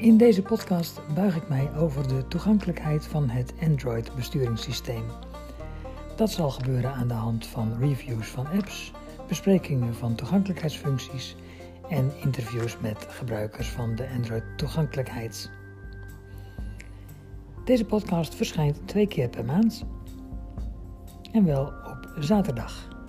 In deze podcast buig ik mij over de toegankelijkheid van het Android besturingssysteem. Dat zal gebeuren aan de hand van reviews van apps, besprekingen van toegankelijkheidsfuncties en interviews met gebruikers van de Android toegankelijkheid. Deze podcast verschijnt twee keer per maand en wel op zaterdag.